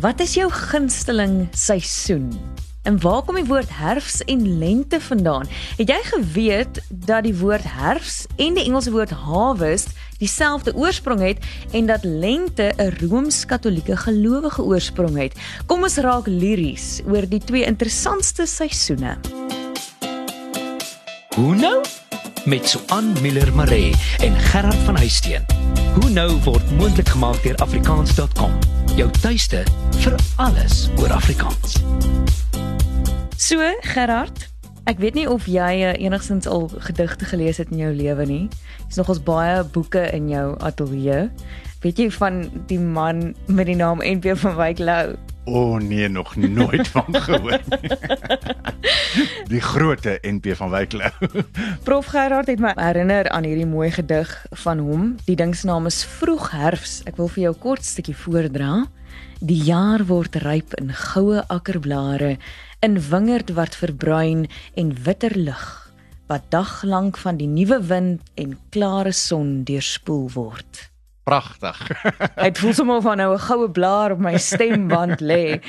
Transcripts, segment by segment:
Wat is jou gunsteling seisoen? En waar kom die woord herfs en lente vandaan? Het jy geweet dat die woord herfs en die Engelse woord harvest dieselfde oorsprong het en dat lente 'n rooms-katolieke gelowige oorsprong het? Kom ons raak liries oor die twee interessantste seisoene. Hoe nou? Met Suan Miller Maree en Gerard van Huisteen. Hoe nou word moontlik gemaak deur afrikaans.com. Jou tuiste vir alles oor Afrikaans. So, Gerard, ek weet nie of jy uh, enigstens al gedigte gelees het in jou lewe nie. Dis nogals baie boeke in jou ateljee. Weet jy van die man met die naam NP van Wyk Lou? O oh, nee, nog nooit van gehoor. die grootte NP van Wyk Lou. Prof Gerard het my herinner aan hierdie mooi gedig van hom. Die ding se naam is Vroeg Herfs. Ek wil vir jou kort stukkie voordra. Die jaar word ryp in goue akkerblare in wingerd wat verbruin en witter lig wat daglank van die nuwe wind en klare son deurspoel word. Pragtig. Dit voel sommer van nou 'n goue blaar op my stemband lê.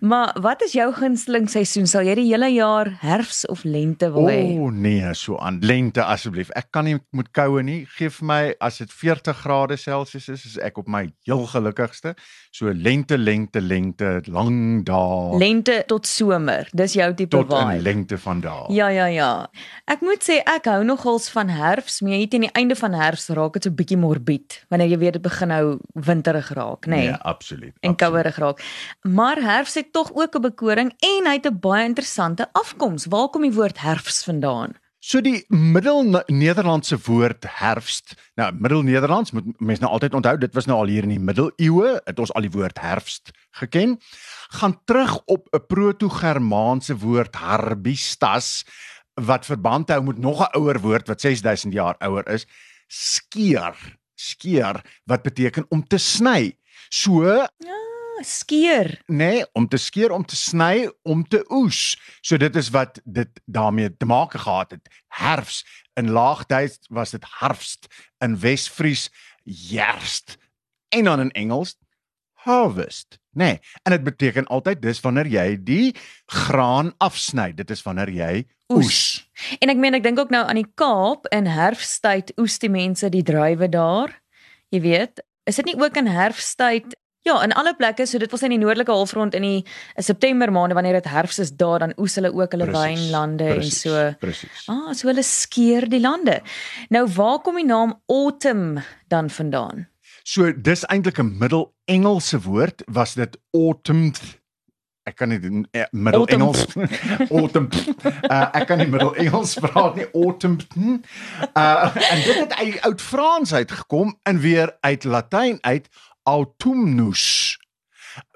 Maar wat is jou gunsteling seisoen? Sal jy die hele jaar herfs of lente wil hê? O oh, nee, so aan lente asseblief. Ek kan nie met koue nie. Geef my as dit 40 grade Celsius is, is ek op my heel gelukkigste. So lente, lente, lente, lang dae. Lente tot somer. Dis jou tipe tot vibe. Tot lente van dae. Ja, ja, ja. Ek moet sê ek hou nogals van herfs, maar jy teen die einde van herfs raak dit so bietjie morbied wanneer jy weet dit begin nou winterig raak, nê? Nee? Ja, absoluut. En kouerig raak. Maar herfs het tog ook 'n bekoring en hy het 'n baie interessante afkoms. Waar kom die woord herfs vandaan? So die Middel-Nederlandse woord herfst. Nou Middel-Nederlands moet mense nou altyd onthou, dit was nou al hier in die middeleeue, het ons al die woord herfst geken. Gaan terug op 'n proto-Germaanse woord harbistas wat verband hou met nog 'n ouer woord wat 6000 jaar ouer is, skeer skeer wat beteken om te sny. So ja, skeer. Nee, om te skeer, om te sny, om te oes. So dit is wat dit daarmee te maak gehad het. Herfs in laagtyd was dit harfst in Wesfries jerst en dan in Engels harvest. Nee, en dit beteken altyd dis wanneer jy die graan afsny. Dit is wanneer jy oes. oes. En ek meen ek dink ook nou aan die Kaap in herfsttyd oes die mense die druiwe daar. Jy weet, is dit nie ook in herfsttyd Ja, in alle plekke, so dit was in die noordelike halfrond in die in September maande wanneer dit herfs is daar, dan oes hulle ook hulle wynlande en so. Presies. Ah, so hulle skeer die lande. Nou waar kom die naam autumn dan vandaan? So dis eintlik 'n middel-Engelse woord, was dit autumn ek kan nie uh, middel Engels autumn. Uh, ek kan nie middel Engels praat nie autumn. Uh, en dit het uit oud Frans uitgekom en weer uit Latyn uit autumnus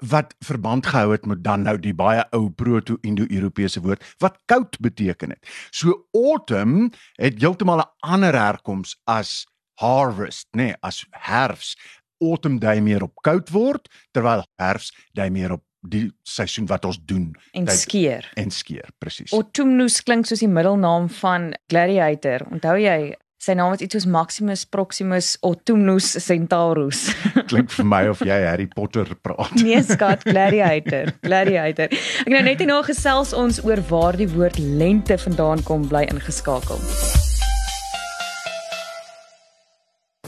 wat verband gehou het met dan nou die baie ou proto-indo-europese woord wat koud beteken het. So autumn het heeltemal 'n ander herkoms as harvest, nê, nee, as herfs. Autumn dui meer op koud word terwyl herfs dui meer op die seisoen wat ons doen en tyd, skeer en skeer presies. Autumnus klink soos die middelnaam van Gladiator. Onthou jy sy naam was iets soos Maximus Proximus Autumnus Centaurus. klink vir my of jy Harry Potter praat. nee, skat Gladiator, Gladiator. Ek nou net hierna gesels ons oor waar die woord lente vandaan kom bly ingeskakel.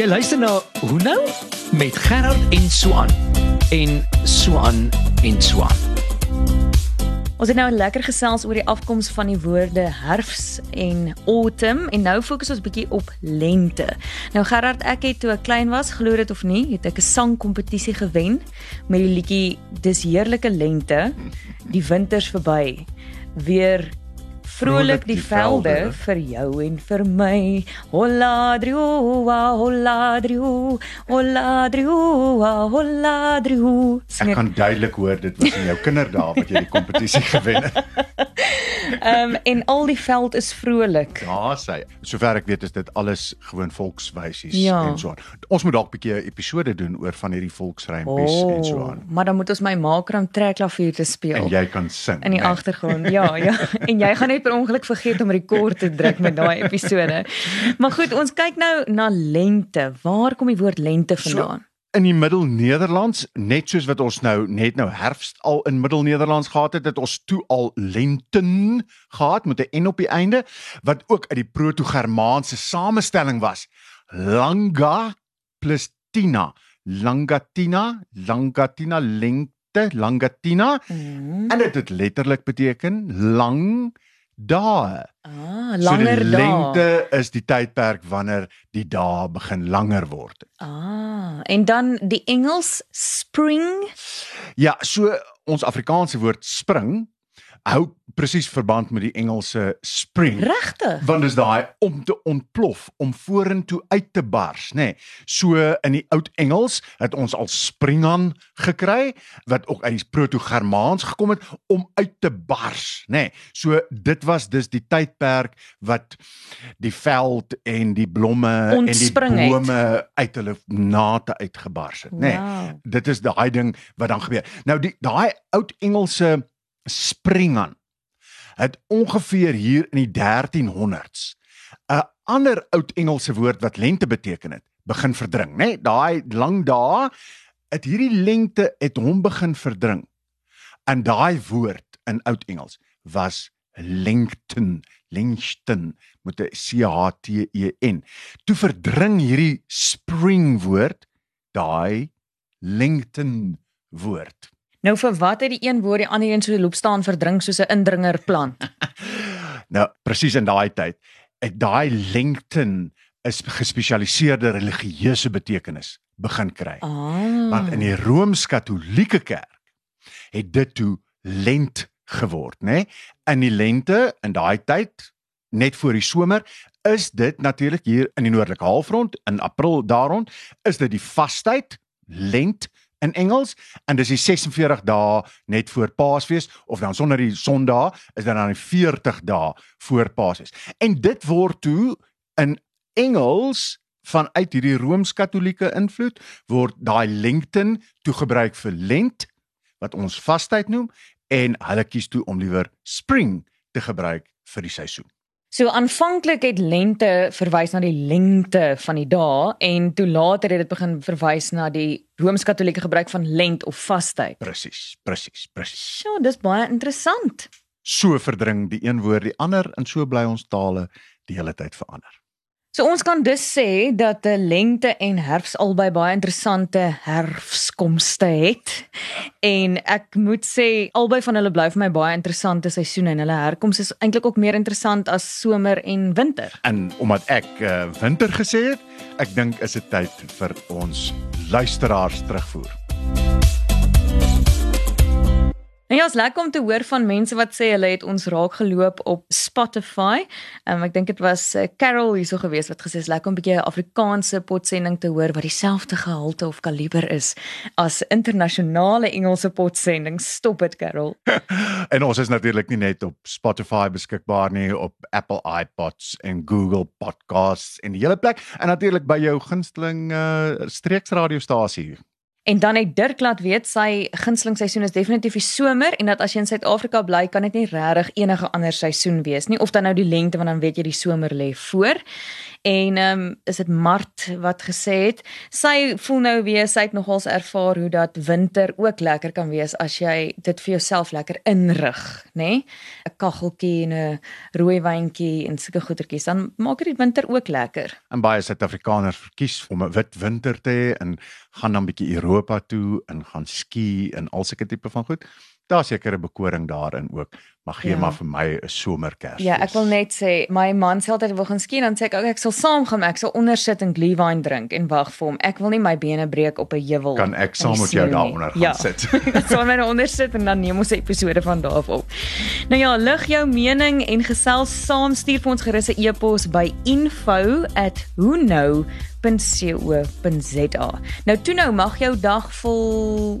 Jy luister na Hoe nou met Gerard en Swan en Swan en Swan. Ons het nou lekker gesels oor die afkoms van die woorde herfs en autumn en nou fokus ons bietjie op lente. Nou Gerard, ek het toe ek klein was, glo dit of nie, het ek 'n sangkompetisie gewen met die liedjie Dis heerlike lente, die winters verby. Weer Vrolik die velde vir jou en vir my. Holladrio, holladrio, holladrio, holladrio. Ek kan duidelik hoor dit was in jou kinderdae wat jy die kompetisie gewen het. Ehm um, en al die veld is vrolik. Ja, sê. Sover ek weet is dit alles gewoon volkswysies Ja. en so aan. Ons moet dalk 'n bietjie 'n episode doen oor van hierdie volksrympies en so aan. maar dan moet ons my maak om trekklavier te speel. En jy kan sing. in die né? agtergrond. Ja, ja. En jy gaan net per ongeluk vergeet om rekord te druk met daai episode. Maar goed, ons kyk nou na lente. Waar kom die woord lente vandaan? In die Middel-Nederlands, net soos wat ons nou net nou herfst al in Middel-Nederlands gehad het, het ons toe al lenten gehad met 'n n op die einde wat ook uit die proto-germaanse samestelling was. Langa plus tina. Langatina, langatina lengte, langatina Hmm. en dit het letterlik beteken lang dae. Ah, so langer die dae. lengte is die tydperk wanneer die dae begin langer word. Ah, en dan die Engels spring. Ja, so ons Afrikaanse woord spring hou presies verband met die Engelse spring. Regtig? Want dis daai om te ontplof, om vorentoe uit te bars, nê. Nee. So in die oud Engels het ons al springan gekry wat ook uit die proto-germaans gekom het om uit te bars, nê. Nee. So dit was dus die tydperk wat die veld en die blomme Ontspring en het. die bome uit hulle nate uitgebars het, nê. Nee Wow. dit is daai ding wat dan gebeur. Nou die daai oud Engelse springan het ongeveer hier in die 1300s 'n ander oud Engelse woord wat lente beteken het, begin verdring, né? Nee, daai lang dae het hierdie lengte het hom begin verdring. En daai woord in oud Engels was lengten, lengten met 'n C H T E N. Toe verdring hierdie spring woord daai lengten woord. Nou vir wat het die een woord die ander een so loop staan verdrink soos 'n indringer plant? Nou, presies in daai tyd, daai lengten is gespesialiseerde religieuse betekenis begin kry. Ah. Want in die Rooms-Katolieke Kerk het dit toe lent geword, nê? Nee? In die lente in daai tyd, net voor die somer, is dit natuurlik hier in die noordelike halfrond in April daarrond, is dit die vastyd, lent in Engels en dis die 46 dae net voor Paasfees of dan sonder die Sondag is dit dan die 40 dae voor Paasfees. En dit word toe in Engels vanuit hierdie Rooms-Katolieke invloed word daai lengten toe gebruik vir lent wat ons vastyd noem en hulle kies toe om liewer spring te gebruik vir die seisoen. So aanvanklik het lente verwys na die lengte van die dae en toe later het dit begin verwys na die Rooms-Katolieke gebruik van lent of vastyd. Presies, presies, presies. Sjoe, dis baie interessant. So verdring die een woord die ander en so bly ons tale die hele tyd verander. So ons kan dus sê dat 'n lente en herfs albei baie interessante herfskomste het. En ek moet sê albei van hulle bly vir my baie interessante seisoene en hulle herkoms is eintlik ook meer interessant as somer en winter. En omdat ek uh, winter gesê het, ek dink is dit tyd vir ons luisteraars terugvoer. En ja, is lekker om te hoor van mense wat sê hulle het ons raak geloop op Spotify. Um, ek dink dit was uh, Carol hierso gewees wat gesê is lekker om 'n bietjie 'n Afrikaanse potsending te hoor wat dieselfde gehalte of kaliber is as internasionale Engelse potsending. Stop dit, Carol. En ons is natuurlik nie net op Spotify beskikbaar nie, op Apple iPods en Google Podcasts en die hele plek en natuurlik by jou gunsteling uh, streeksradiostasie. En dan het Dirk laat weet sy gunsteling seisoen is definitief die somer en dat as jy in Suid-Afrika bly, kan dit nie regtig enige ander seisoen wees nie of dan nou die lente want dan weet jy die somer lê voor. En ehm um, is dit Mart wat gesê het, sy voel nou weer sy het nogals ervaar hoe dat winter ook lekker kan wees as jy dit vir jouself lekker inrig, nê? Nee? 'n Kaggeltjie en 'n rooi wyntjie en sulke goetertjies, dan maak dit die winter ook lekker. En baie Suid-Afrikaners verkies om 'n wit winter te hê en gaan dan bietjie Europa toe en gaan ski en al sulke tipe van goed. Daar seker 'n bekoring daarin ook. Maar gee Ja. maar vir my 'n somerkersfees. Ja, ek wil net sê my man sê altyd wil gaan skiën dan sê ek ook ek sal saam gaan, ek sal onder sit en glühwein drink en wag vir hom. Ek wil nie my bene breek op 'n heuwel. kan ek saam met jou daaronder gaan ja. sit. Sal my nou onder sit en dan neem ons 'n episode van daar af op. Nou ja, lig jou mening en gesels saam stuur vir ons gerus 'n e-pos by info@whonknow.co.za. Nou toe nou mag jou dag vol